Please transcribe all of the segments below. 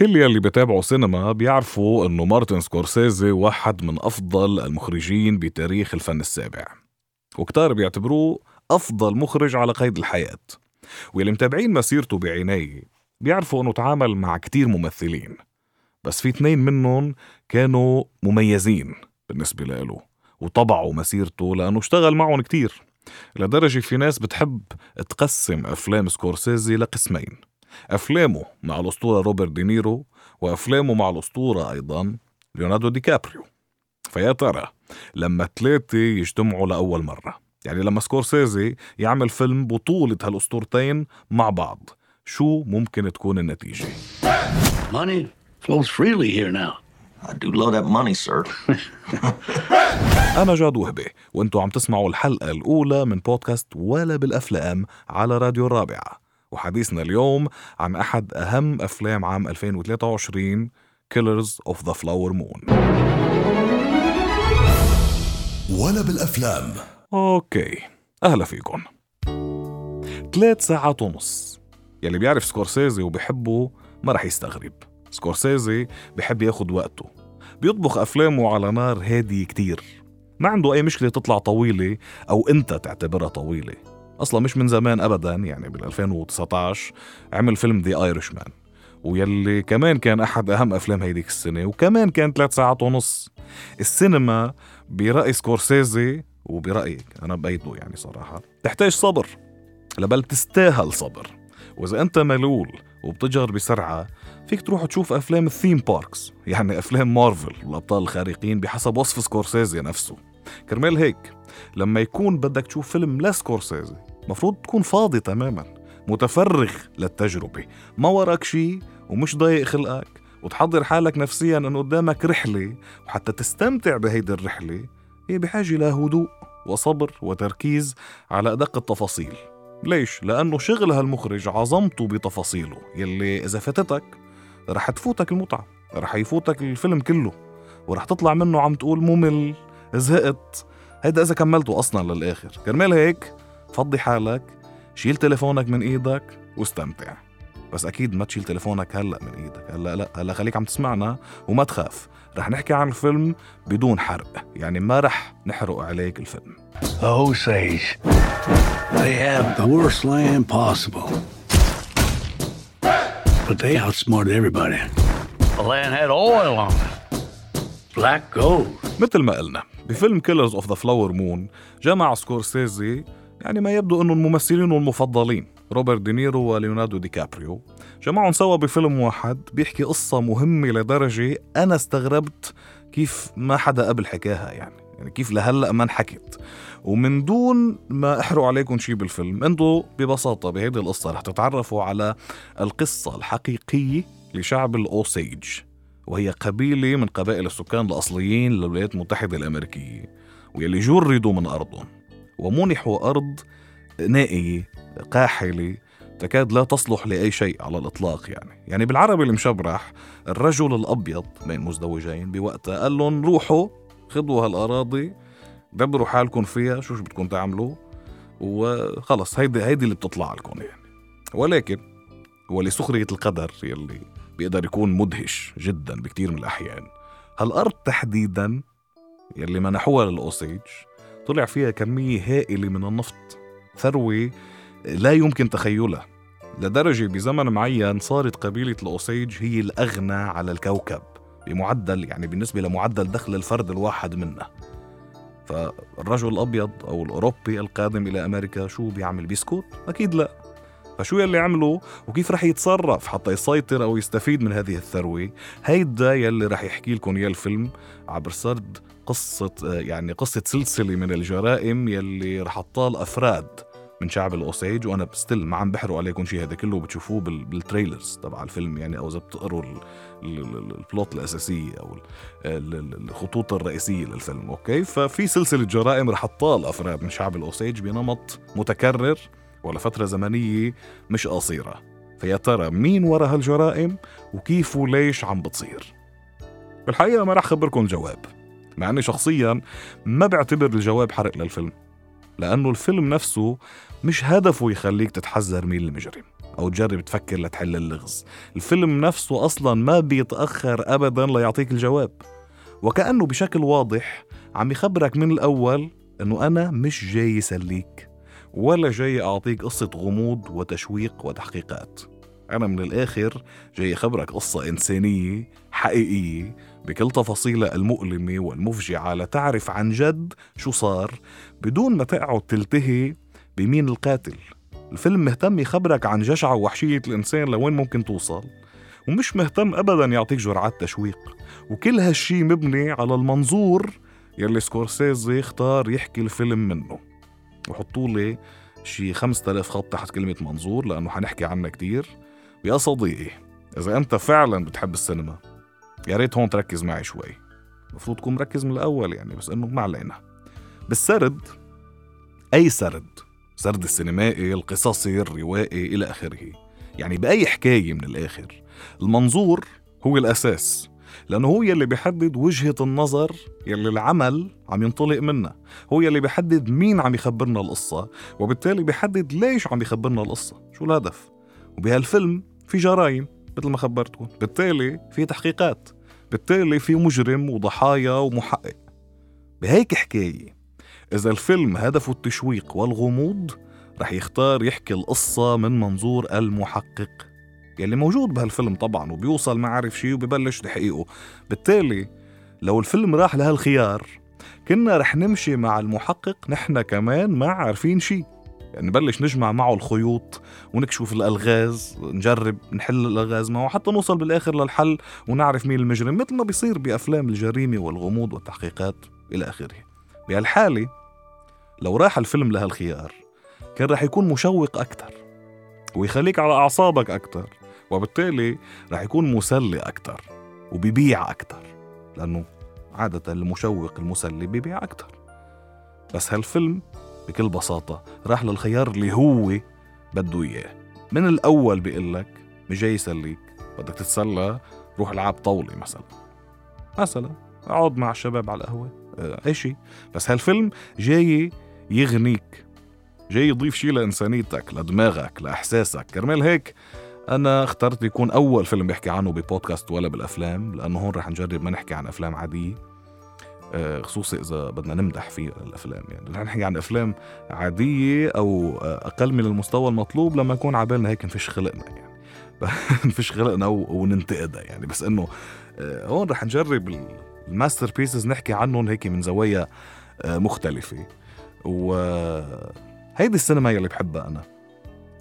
كل يلي بتابعوا سينما بيعرفوا إنه مارتن سكورسيزي واحد من أفضل المخرجين بتاريخ الفن السابع. وكتار بيعتبروه أفضل مخرج على قيد الحياة. واللي متابعين مسيرته بعناية بيعرفوا إنه تعامل مع كتير ممثلين. بس في اثنين منهم كانوا مميزين بالنسبة له وطبعوا مسيرته لأنه اشتغل معهم كتير. لدرجة في ناس بتحب تقسم أفلام سكورسيزي لقسمين. أفلامه مع الأسطورة روبرت دينيرو وأفلامه مع الأسطورة أيضا ليوناردو دي كابريو فيا ترى لما ثلاثة يجتمعوا لأول مرة يعني لما سكورسيزي يعمل فيلم بطولة هالأسطورتين مع بعض شو ممكن تكون النتيجة؟ Money flows freely here now. I do love that money, sir. أنا جاد وهبة وأنتوا عم تسمعوا الحلقة الأولى من بودكاست ولا بالأفلام على راديو الرابعة وحديثنا اليوم عن أحد أهم أفلام عام 2023 Killers of the Flower Moon. ولا بالأفلام. okay أهلا فيكم. ثلاث ساعات ونص. يلي بيعرف سكورسيزي وبيحبه ما رح يستغرب. سكورسيزي بحب ياخد وقته. بيطبخ أفلامه على نار هادية كتير. ما عنده أي مشكلة تطلع طويلة أو أنت تعتبرها طويلة. أصلا مش من زمان أبدا يعني بال 2019 عمل فيلم The Irishman ويلي كمان كان أحد أهم أفلام هيديك السنة وكمان كان ثلاث ساعات ونص. السينما برأي سكورسيزي وبرأيي أنا بأيده يعني صراحة. تحتاج صبر لا بل تستاهل صبر. وإذا أنت ملول وبتضجر بسرعة فيك تروح تشوف أفلام ال theme parks يعني أفلام مارفل والأبطال الخارقين بحسب وصف سكورسيزي نفسه. كرمال هيك لما يكون بدك تشوف فيلم لسكورسيزي مفروض تكون فاضي تماما متفرغ للتجربة. ما وراك شي ومش ضايق خلقك وتحضر حالك نفسيا انه قدامك رحلة وحتى تستمتع بهيدي الرحلة هي بحاجة لهدوء وصبر وتركيز على أدق التفاصيل. ليش؟ لأنه شغل هالمخرج عظمته بتفاصيله. يلي إذا فاتتك رح تفوتك المتعة رح يفوتك الفيلم كله ورح تطلع منه عم تقول ممل زهقت. هيدا إذا كملته أصلا للآخر. كرمال هيك فضي حالك شيل تليفونك من إيدك واستمتع بس أكيد ما تشيل تليفونك هلأ من إيدك هلأ لأ هلأ خليك عم تسمعنا وما تخاف رح نحكي عن الفيلم بدون حرق يعني ما رح نحرق عليك الفيلم The Osage. They have the worst land possible. But they outsmarted everybody. The land had oil on it. Black gold. مثل ما قلنا بفيلم Killers of the Flower Moon جمع سكورسيزي على ما يبدو انه الممثلين المفضلين روبرت دينيرو وليوناردو دي كابريو جمعهم سوا بفيلم واحد بيحكي قصة مهمة لدرجة أنا استغربت كيف ما حدا قبل حكاها يعني يعني كيف لهلأ ما انحكت. ومن دون ما أحرق عليكم شيء بالفيلم أنتوا ببساطة بهيدي القصة رح تتعرفوا على القصة الحقيقية لشعب الأوسيج وهي قبيلة من قبائل السكان الأصليين للولايات المتحدة الأمريكية واللي جردوا من أرضهم. ومنحوا أرض نائية قاحلة تكاد لا تصلح لأي شيء على الإطلاق يعني. يعني بالعربي المشبرح الرجل الأبيض بين مزدوجين بوقتها قال لهم روحوا خذوا هالأراضي دبروا حالكم فيها شو شو بدكم تعملوا؟ وخلص هيدي هيدي اللي بتطلع لكم يعني. ولكن ولسخرية القدر يلي بيقدر يكون مدهش جدا بكتير من الأحيان هالأرض تحديدا يلي منحوها للأوسيج طلع فيها كمية هائلة من النفط ثروة لا يمكن تخيلها لدرجة بزمن معين صارت قبيلة الأوسيج هي الأغنى على الكوكب بمعدل يعني بالنسبة لمعدل دخل الفرد الواحد منا فالرجل الأبيض أو الأوروبي القادم إلى أمريكا شو بيعمل بيسكت؟ أكيد لا. فشو يلي عمله؟ وكيف رح يتصرف حتى يسيطر أو يستفيد من هذه الثروة؟ هيدا يلي رح يحكي لكم إياه الفيلم عبر سرد قصة يعني قصة سلسلة من الجرائم يلي رح تطال أفراد من شعب الاوسيج وأنا still ما عم بحرق عليكم شيء هذا كله بتشوفوه بال- بال trailers تبع الفيلم يعني أو إذا بتقروا ال- ال- ال- ال plot الأساسية أو ال- ال- ال- الخطوط الرئيسية للفيلم okay؟ ففي سلسلة جرائم رح تطال أفراد من شعب الاوسيج بنمط متكرر ولفتره زمنية مش قصيرة. فيا ترى مين ورا هالجرائم؟ وكيف وليش عم بتصير؟ بالحقيقة ما رح خبركم الجواب. مع أني شخصيا ما بعتبر الجواب حرق للفيلم لأنه الفيلم نفسه مش هدفه يخليك تتحذر مين المجرم أو تجرب تفكر لتحل اللغز. الفيلم نفسه أصلا ما بيتأخر أبدا ليعطيك الجواب وكأنه بشكل واضح عم يخبرك من الأول أنه أنا مش جاي يسليك ولا جاي أعطيك قصة غموض وتشويق وتحقيقات. أنا من الآخر جاي أخبرك قصة إنسانية حقيقية بكل تفاصيلها المؤلمة والمفجعة لتعرف عن جد شو صار بدون ما تقعد تلتهي بمين القاتل. الفيلم مهتم يخبرك عن جشع ووحشية الإنسان لوين ممكن توصل ومش مهتم أبدا يعطيك جرعات تشويق. وكل هالشي مبني على المنظور يلي سكورسيزي اختار يحكي الفيلم منه. وحطوا لي شي 5000 خط تحت كلمة منظور لأنه حنحكي عنها كتير. ويا صديقي إذا أنت فعلا بتحب السينما يا ريت هون تركز معي شوي. المفروض تكون مركز من الأول يعني بس إنه ما علينا بالسرد أي سرد سرد السينمائي القصصي الروائي إلى آخره. يعني بأي حكاية من الآخر. المنظور هو الأساس لأنه هو يلي بيحدد وجهة النظر يلي العمل عم ينطلق منها. هو يلي بيحدد مين عم يخبرنا القصة وبالتالي بيحدد ليش عم يخبرنا القصة. شو الهدف؟ وبهالفيلم في جرائم. مثل ما خبرتكم. بالتالي في تحقيقات. بالتالي في مجرم وضحايا ومحقق. بهيك حكاية إذا الفيلم هدفه التشويق والغموض رح يختار يحكي القصة من منظور المحقق. يلي موجود بهالفيلم طبعا وبيوصل ما عارف شي وببلش تحقيقه. بالتالي لو الفيلم راح لهالخيار كنا رح نمشي مع المحقق نحن كمان ما عارفين شي. يعني نبلش نجمع معه الخيوط ونكشف الألغاز نجرب نحل الألغاز معه حتى نوصل بالآخر للحل ونعرف مين المجرم مثل ما بيصير بأفلام الجريمة والغموض والتحقيقات إلى آخره. بهالحالة لو راح الفيلم لهالخيار كان رح يكون مشوق أكثر ويخليك على أعصابك أكثر وبالتالي رح يكون مسلي أكثر وبيبيع أكثر لأنه عادة المشوق المسلي بيبيع أكثر بس هالفيلم بكل بساطة راح للخيار اللي هو بده إياه. من الأول بيقول لك مش جاي يسليك بدك تتسلى روح العب طاولة مثلا. مثلا اقعد مع الشباب على القهوة. آه، أي شيء. بس هالفيلم جاي يغنيك. جاي يضيف شيء لإنسانيتك لدماغك لإحساسك. كرمال هيك أنا اخترت يكون أول فيلم بحكي عنه ببودكاست ولا بالأفلام لأنه هون رح نجرب ما نحكي عن أفلام عادية. خصوصي إذا بدنا نمدح في الأفلام. يعني رح نحكي عن أفلام عادية أو آه، أقل من المستوى المطلوب لما يكون عبالنا هيك نفش خلقنا يعني. نفش خلقنا وننتقدها يعني. بس إنه آه، هون رح نجرب ال masterpieces نحكي عنهم هيك من زوايا مختلفة. وهيدي السينما يلي بحبها أنا.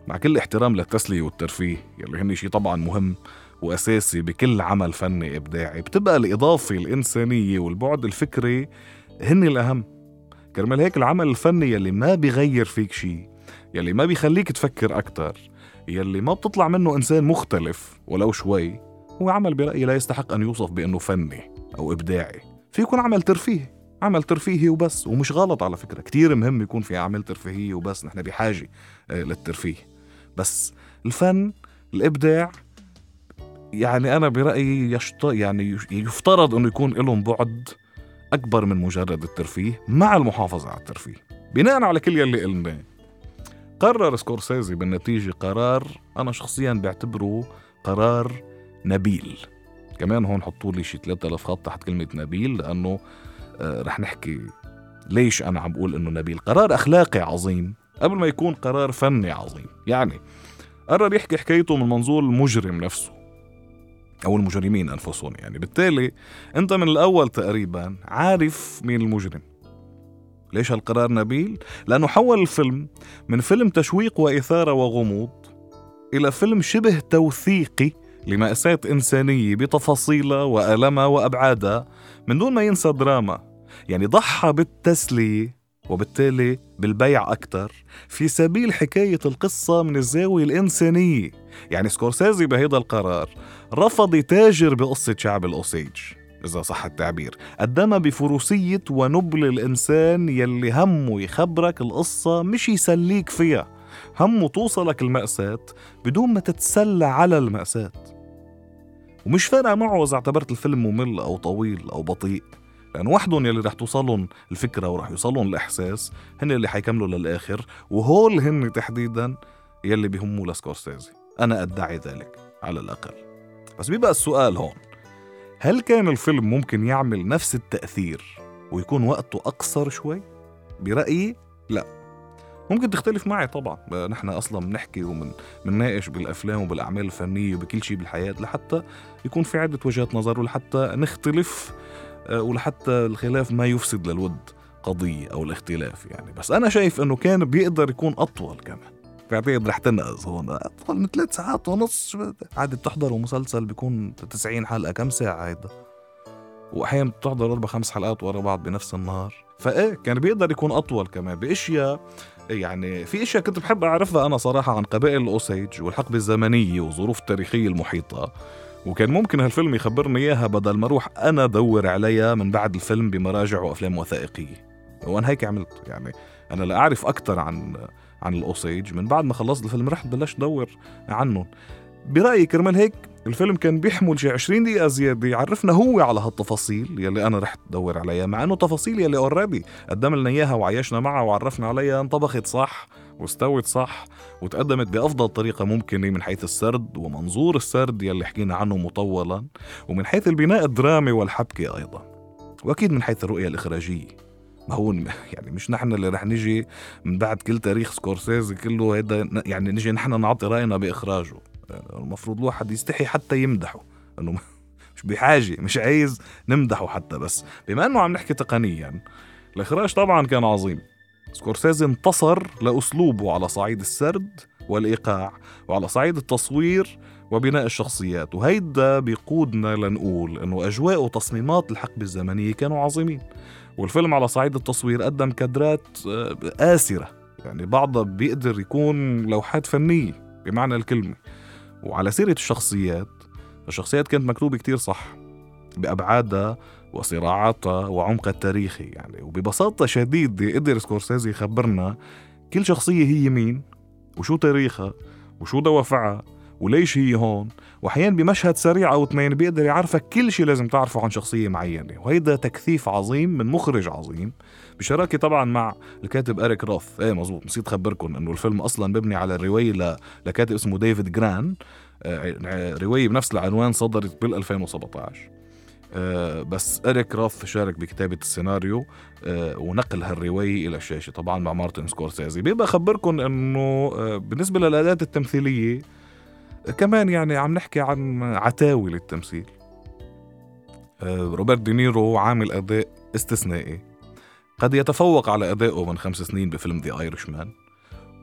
مع كل احترام للتسلية والترفيه يلي هن شيء طبعا مهم. وأساسي بكل عمل فني إبداعي بتبقى الإضافة الإنسانية والبعد الفكري هن الأهم. كرمال هيك العمل الفني يلي ما بيغير فيك شيء يلي ما بيخليك تفكر أكتر يلي ما بتطلع منه إنسان مختلف ولو شوي هو عمل برأيي لا يستحق أن يوصف بأنه فني أو إبداعي. في يكون عمل ترفيهي عمل ترفيهي وبس ومش غلط على فكرة. كتير مهم يكون في عمل ترفيهي وبس نحن بحاجة آه، للترفيه. بس الفن الإبداع يعني أنا برأيي يشط... يعني يفترض أنه يكون لهم بعد أكبر من مجرد الترفيه مع المحافظة على الترفيه. بناء على كل يلي قلناه قرر سكورسيزي بالنتيجة قرار أنا شخصيا بعتبره قرار نبيل. كمان هون حطوا لي شي 3000 خط تحت كلمة نبيل لأنه آه رح نحكي ليش أنا عم بقول إنه نبيل. قرار أخلاقي عظيم قبل ما يكون قرار فني عظيم. يعني قرر يحكي حكايته من منظور المجرم نفسه. أو المجرمين أنفسهم يعني. بالتالي أنت من الأول تقريبا عارف مين المجرم. ليش هالقرار نبيل؟ لأنه حول الفيلم من فيلم تشويق وإثارة وغموض إلى فيلم شبه توثيقي لمأساة إنسانية بتفاصيلها وألمها وأبعادها من دون ما ينسى دراما. يعني ضحى بالتسلية وبالتالي بالبيع أكثر في سبيل حكاية القصة من الزاوية الإنسانية. يعني سكورسيزي بهيدا القرار رفض يتاجر بقصة شعب الأوسيج إذا صح التعبير. قدمها بفروسية ونبل الإنسان يلي همه يخبرك القصة مش يسليك فيها. همه توصلك المأساة بدون ما تتسلى على المأساة. ومش فارقة معه إذا اعتبرت الفيلم ممل أو طويل أو بطيء. لأن وحدهم يلي رح توصلهم الفكرة ورح يوصلهم الإحساس هن اللي حيكملوا للآخر وهول هن تحديدا يلي بيهموا لسكورسيزي. أنا أدعي ذلك على الأقل. بس بيبقى السؤال هون هل كان الفيلم ممكن يعمل نفس التأثير ويكون وقته أقصر شوي؟ برأيي لا. ممكن تختلف معي طبعا. نحن أصلا بنحكي وبنناقش بالأفلام وبالأعمال الفنية وبكل شيء بالحياة لحتى يكون في عدة وجهات نظر ولحتى نختلف ولحتى الخلاف ما يفسد للود قضية أو الاختلاف يعني. بس أنا شايف إنه كان بيقدر يكون أطول كمان. بعتقد رح تنقز هون. أطول من ثلاث ساعات ونص. عادي بتحضروا مسلسل بيكون 90 حلقة. كم ساعة هيدا واحيانا بتحضر أربع خمس حلقات ورا بعض بنفس النهار. فإيه كان بيقدر يكون أطول كمان. بأشياء يعني في أشياء كنت بحب أعرفها أنا صراحة عن قبائل الأوسيج والحقبة الزمنية والظروف التاريخية المحيطة. وكان ممكن هالفيلم يخبرني إياها بدل ما أروح أنا أدور عليها من بعد الفيلم بمراجع وأفلام وثائقية. وأنا هيك عملت يعني أنا لاعرف أكثر عن عن الأوسيج. من بعد ما خلصت الفيلم رحت بلشت أدور عنهم. برأيي كرمال هيك الفيلم كان بيحمل شي 20 دقيقة زيادة يعرفنا هو على هالتفاصيل يلي أنا رحت أدور عليها مع إنه تفاصيل يلي أوريدي قدم لنا إياها وعيشنا معها وعرفنا عليها انطبخت صح. واستوت صح وتقدمت بأفضل طريقة ممكنة من حيث السرد ومنظور السرد يلي حكينا عنه مطولا ومن حيث البناء الدرامي والحبكة أيضا. وأكيد من حيث الرؤية الإخراجية. ما هو يعني مش نحن اللي رح نجي من بعد كل تاريخ سكورسيزي كله هيدا يعني نجي نحن نعطي رأينا بإخراجه. المفروض الواحد يستحي حتى يمدحه. إنه مش بحاجة مش عايز نمدحه حتى بس. بما إنه عم نحكي تقنيا الإخراج طبعا كان عظيم. سكورسيزي انتصر لأسلوبه على صعيد السرد والإيقاع وعلى صعيد التصوير وبناء الشخصيات. وهيدا بيقودنا لنقول إنه أجواء وتصميمات الحقبة الزمنية كانوا عظيمين. والفيلم على صعيد التصوير قدم كادرات آه، آسرة. يعني بعضها بيقدر يكون لوحات فنية بمعنى الكلمة. وعلى سيرة الشخصيات الشخصيات كانت مكتوبة كتير صح. بأبعادها وصراعاتها وعمقها التاريخي يعني. وببساطة شديدة قدر سكورسيزي يخبرنا كل شخصية هي مين وشو تاريخها وشو دوافعها وليش هي هون. واحيانا بمشهد سريع أو اثنين بيقدر يعرفك كل شيء لازم تعرفه عن شخصية معينة وهيدا تكثيف عظيم من مخرج عظيم. بشراكة طبعا مع الكاتب إريك روث. إيه مزبوط نسيت اخبركم إنه الفيلم أصلا مبني على الرواية ل... لكاتب اسمه ديفيد جران. آه، رواية بنفس العنوان صدرت بال 2017 آه بس إريك روث شارك بكتابة السيناريو آه ونقل هالرواية إلى الشاشة طبعا مع مارتن سكورسيزي. بيبقى أخبركم أنه آه بالنسبة للأداة التمثيلية كمان يعني عم نحكي عن عتاولة التمثيل. روبرت دينيرو عامل أداء استثنائي. قد يتفوق على أدائه من خمس سنين بفيلم The Irishman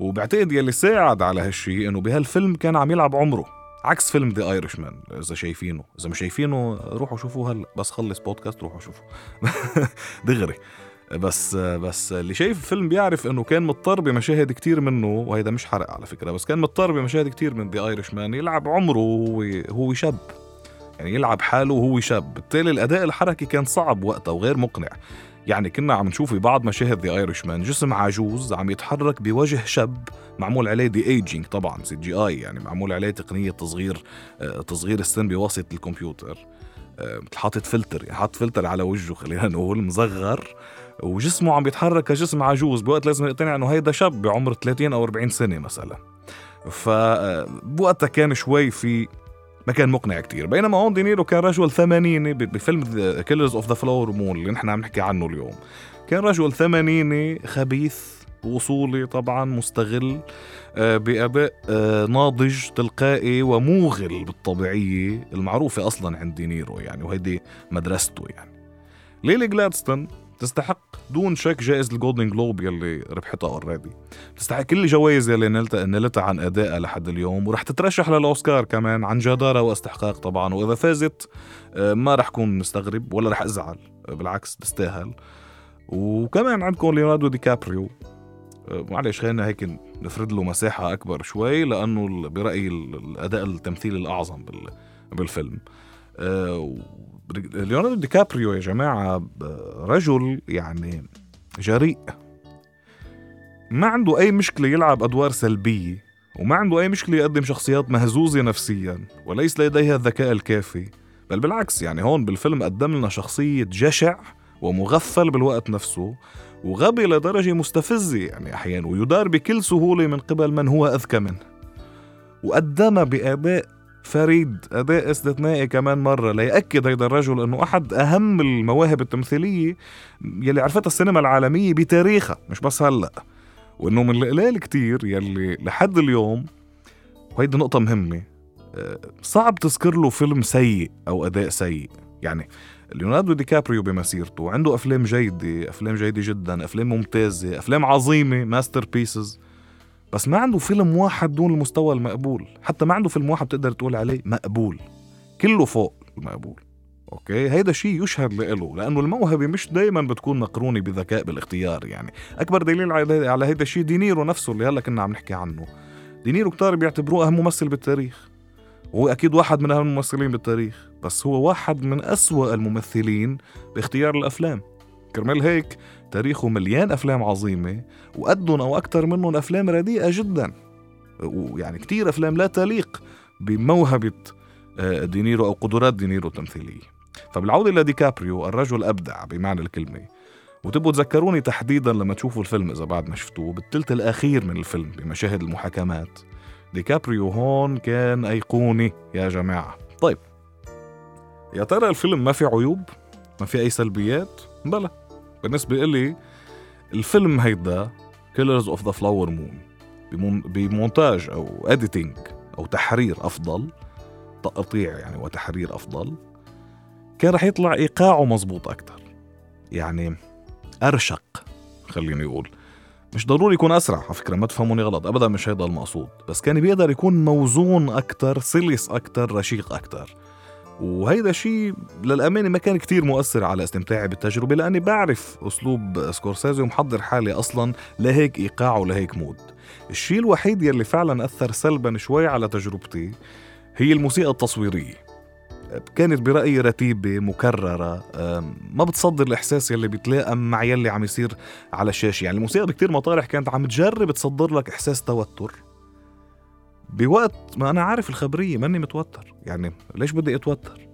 وبعتقد يلي ساعد على هالشي إنه بهالفيلم كان عم يلعب عمره. عكس فيلم The Irishman إذا شايفينه. إذا مش شايفينه روحوا شوفوه هلا. بس خلص بودكاست روحوا شوفوا دغري. بس بس اللي شايف الفيلم بيعرف إنه كان مضطر بمشاهد كتير منه وهيدا مش حرق على فكرة بس كان مضطر بمشاهد كتير من The Irishman يلعب عمره وهو هو شاب. يعني يلعب حاله وهو شاب. بالتالي الأداء الحركي كان صعب وقتها وغير مقنع. يعني كنا عم نشوف ببعض مشاهد The Irishman جسم عجوز عم يتحرك بوجه شاب معمول عليه de-aging طبعا CGI يعني معمول عليه تقنية تصغير آه، تصغير السن بواسطة الكمبيوتر. آه، حاطط فلتر يعني حاط فلتر على وجهه خلينا نقول مصغر وجسمه عم بيتحرك كجسم عجوز بوقت لازم نقتنع إنه هيدا شاب بعمر 30 أو 40 سنة مثلا. فبوقتها كان شوي في ما كان مقنع كتير. بينما هون دينيرو كان رجل ثمانيني بفيلم Killers of the Flower Moon اللي نحن عم نحكي عنه اليوم. كان رجل ثمانيني خبيث وصولي طبعا مستغل آه، بأداء آه، ناضج تلقائي وموغل بالطبيعية المعروفة أصلا عند دينيرو يعني وهيدي مدرسته يعني. ليلي جلادستون تستحق دون شك جائزة ال Golden Globe يلي ربحتها already تستحق كل الجوائز يلي نلتها نلتها عن ادائها لحد اليوم ورح تترشح للأوسكار كمان عن جدارة واستحقاق طبعا. وإذا فازت آه، ما رح كون مستغرب ولا رح أزعل. بالعكس تستاهل. وكمان عندكم ليوناردو دي كابريو. آه، معلش خلينا هيك نفرد له مساحة أكبر شوي لأنه برأيي الأداء التمثيلي الأعظم بالفيلم. آه، ليوناردو دي كابريو يا جماعة رجل يعني جريء. ما عنده أي مشكلة يلعب أدوار سلبية وما عنده أي مشكلة يقدم شخصيات مهزوزة نفسيا وليس لديها الذكاء الكافي. بل بالعكس يعني هون بالفيلم قدم لنا شخصية جشع ومغفل بالوقت نفسه وغبي لدرجة مستفزة يعني أحيانا ويدار بكل سهولة من قبل من هو أذكى منه. وقدمها بأداء فريد أداء استثنائي كمان مرة. ليأكد هيدا الرجل أنه أحد أهم المواهب التمثيلية يلي عرفتها السينما العالمية بتاريخها مش بس هلأ. وأنه من القلال كتير يلي لحد اليوم وهيدي نقطة مهمة آه، صعب تذكر له فيلم سيء أو أداء سيء. يعني ليوناردو دي كابريو بمسيرته عنده أفلام جيدة أفلام جيدة جدا أفلام ممتازة أفلام عظيمة masterpieces. بس ما عنده فيلم واحد دون المستوى المقبول. حتى ما عنده فيلم واحد بتقدر تقول عليه مقبول. كله فوق المقبول. okay؟ هيدا شيء يشهد له لأنه الموهبة مش دائما بتكون مقرونة بذكاء بالاختيار يعني. أكبر دليل على هيدا الشيء دينيرو نفسه اللي هلأ كنا عم نحكي عنه. دينيرو كتار بيعتبروه أهم ممثل بالتاريخ. هو أكيد واحد من أهم الممثلين بالتاريخ بس هو واحد من أسوأ الممثلين باختيار الأفلام. كرمال هيك تاريخه مليان أفلام عظيمة وقدهم أو أكثر منهم أفلام رديئة جدا. ويعني كتير أفلام لا تليق بموهبة آه، دينيرو أو قدرات دينيرو التمثيلية. فبالعودة لديكابريو الرجل أبدع بمعنى الكلمة. وتبقوا تذكروني تحديدا لما تشوفوا الفيلم إذا بعد ما شفتوه بالثلث الأخير من الفيلم بمشاهد المحاكمات. ديكابريو هون كان أيقوني يا جماعة. طيب. يا ترى الفيلم ما في عيوب؟ ما في أي سلبيات؟ بلى بالنسبة إلي الفيلم هيدا Killers of the Flower Moon بمونتاج أو editing أو تحرير أفضل تقطيع يعني وتحرير أفضل كان رح يطلع إيقاعه مزبوط أكثر يعني أرشق خليني أقول. مش ضروري يكون أسرع على فكرة ما تفهموني غلط. ابدا مش هيدا المقصود. بس كان بيقدر يكون موزون أكثر سلس أكثر رشيق أكثر وهيدا شيء للأمانة ما كان كتير مؤثر على استمتاعي بالتجربة لأني بعرف أسلوب سكورسيزي ومحضر حالي أصلا لهيك إيقاع ولهيك mood. الشيء الوحيد يلي فعلا أثر سلبا شوي على تجربتي هي الموسيقى التصويرية. كانت برأيي رتيبة مكررة ما بتصدر الإحساس يلي بيتلائم مع يلي عم يصير على الشاشة. يعني الموسيقى بكتير مطارح كانت عم تجرب تصدر لك إحساس توتر. بوقت ما أنا عارف الخبرية ماني متوتر. يعني ليش بدي أتوتر؟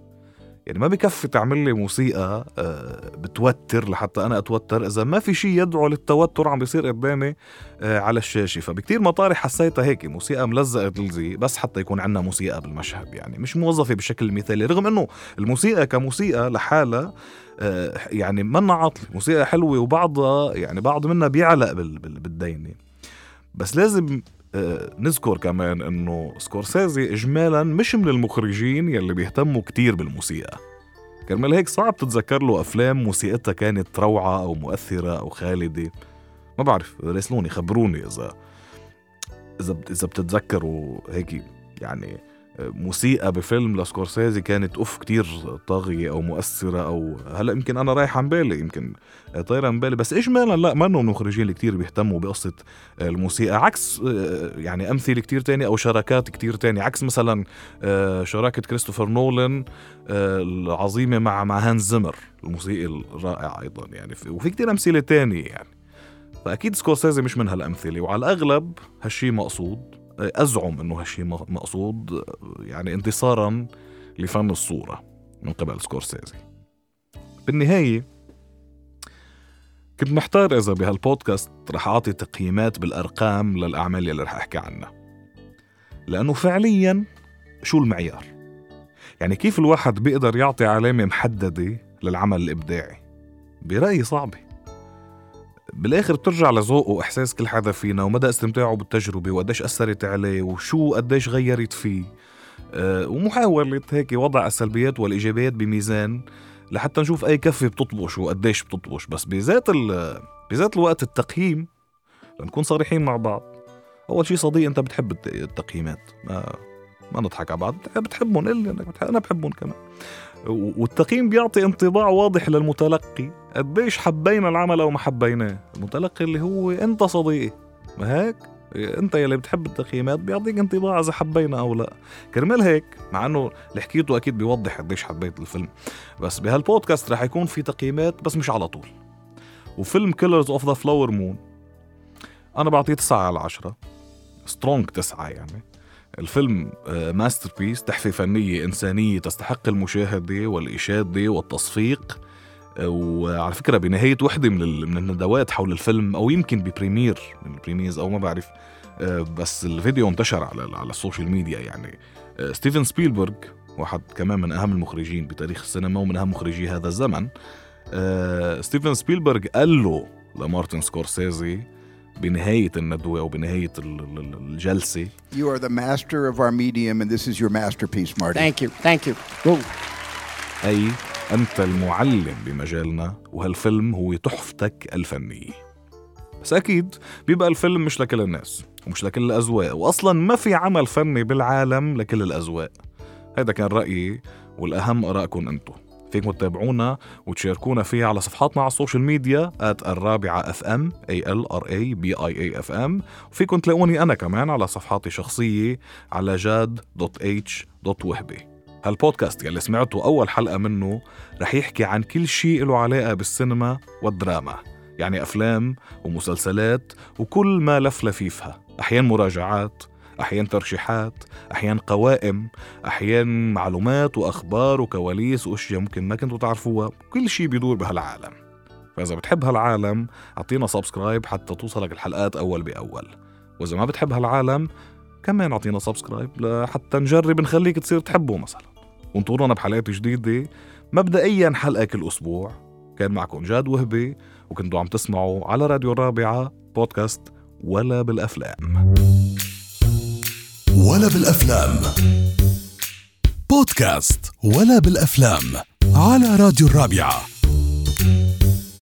يعني ما بكفي تعمل لي موسيقى آه، بتوتر لحتى أنا أتوتر. إذا ما في شيء يدعو للتوتر عم بيصير قدامي آه، على الشاشة. فبكتير مطارح حسيتها هيك موسيقى ملزقة تلزي بس حتى يكون عندنا موسيقى بالمشهد. يعني مش موظفة بشكل مثالي رغم إنه الموسيقى كموسيقى لحالها آه، يعني منا عاطلة. موسيقى حلوة وبعضها يعني بعض منها بيعلق بالدينة. بس لازم نذكر كمان إنه سكورسيزي اجمالا مش من المخرجين يلي بيهتموا كتير بالموسيقى. كرمال هيك صعب تتذكر له أفلام موسيقتها كانت روعة أو مؤثرة أو خالدة. ما بعرف راسلوني خبروني اذا إذا إذا بتتذكروا هيك يعني موسيقى بفيلم لسكورسيزي كانت أوف كتير طاغية أو مؤثرة أو هلا يمكن أنا رايح عن بالي يمكن طايرة عن بالي بس اجمالا لا ما انه المخرجين اللي كتير بيهتموا بقصة الموسيقى عكس يعني أمثلة كتير تانية أو شراكات كتير تانية عكس مثلا شراكة كريستوفر نولان العظيمة مع مع هانز زمر الموسيقى الرائعة أيضا يعني وفي كتير أمثلة تانية يعني. فأكيد سكورسيزي مش من هالأمثلة وعلى الأغلب هالشي مقصود أزعم أنه هالشيء مقصود يعني انتصارا لفن الصورة من قبل سكورسيزي. بالنهاية كنت محتار إذا بهالبودكاست رح أعطي تقييمات بالأرقام للأعمال اللي رح أحكي عنها. لأنه فعليا شو المعيار؟ يعني كيف الواحد بيقدر يعطي علامة محددة للعمل الإبداعي؟ برأيي صعبة. بالاخر بترجع لذوقه وإحساس كل حدا فينا ومدى استمتاعه بالتجربة وقديش أثرت عليه وشو قديش غيرت فيه. أه ومحاولة هيك وضع السلبيات والإيجابيات بميزان لحتى نشوف أي كفة بتطبش وقديش بتطبش. بس بذات بذات الوقت التقييم لنكون صريحين مع بعض. أول شيء صديق أنت بتحب التقييمات. ما ما نضحك على بعض. بتحبهم قل أنك بتحب أنا بحبهم كمان. والتقييم بيعطي انطباع واضح للمتلقي. قديش حبينا العمل أو ما حبيناه؟ المتلقي اللي هو انت صديقي. ما هيك؟ انت يلي بتحب التقييمات بيعطيك انطباع إذا حبينا أو لا. كرمال هيك مع إنه اللي حكيته أكيد بيوضح قديش حبيت الفيلم. بس بهالبودكاست رح يكون في تقييمات بس مش على طول. وفيلم Killers of the Flower Moon أنا بعطيه 9 على 10 strong 9 يعني. الفيلم ماستر آه، piece تحفة فنية إنسانية تستحق المشاهدة والإشادة والتصفيق. وعلى فكرة بنهاية وحدة من من الندوات حول الفيلم أو يمكن ب premiere من ال premieres أو ما بعرف آه، بس الفيديو انتشر على على ال social media يعني آه، ستيفن سبيلبرغ واحد كمان من أهم المخرجين بتاريخ السينما ومن أهم مخرجي هذا الزمن آه، ستيفن سبيلبرغ قال له لمارتن سكورسيزي بنهاية الندوة أو بنهاية الجلسة You are the master of our medium and this is your masterpiece, Marty. Thank you. Thank you. Whoa. أي أنت المعلم بمجالنا وهالفيلم هو تحفتك الفنية بس أكيد بيبقى الفيلم مش لكل الناس ومش لكل الأذواق وأصلا ما في عمل فني بالعالم لكل الأذواق. هيدا كان رأيي والأهم آرائكم أنتم فيكم تتابعونا وتشاركونا فيها على صفحاتنا على ال social media at الرابعة FM A L R A B I A F M وفيكم تلاقوني أنا كمان على صفحاتي الشخصية على جاد دوت اتش دوت وهبي هالبودكاست يلي سمعتوا أول حلقة منه رح يحكي عن كل شيء له علاقة بالسينما والدراما يعني أفلام ومسلسلات وكل ما لف لفيفها. أحيان مراجعات أحيان ترشيحات أحيان قوائم أحيان معلومات وأخبار وكواليس وأشياء ممكن ما كنتوا تعرفوها. كل شيء بيدور بهالعالم. فإذا بتحب هالعالم أعطينا subscribe حتى توصلك الحلقات أول بأول. وإذا ما بتحب هالعالم كمان أعطينا subscribe لحتى نجرب نخليك تصير تحبه مثلا. وانطرونا بحلقات جديدة. مبدئيا حلقة كل أسبوع. كان معكم جاد وهبي وكنتوا عم تسمعوا على راديو الرابعة بودكاست ولا بالأفلام. ولا بالأفلام. بودكاست ولا بالأفلام على راديو الرابعة.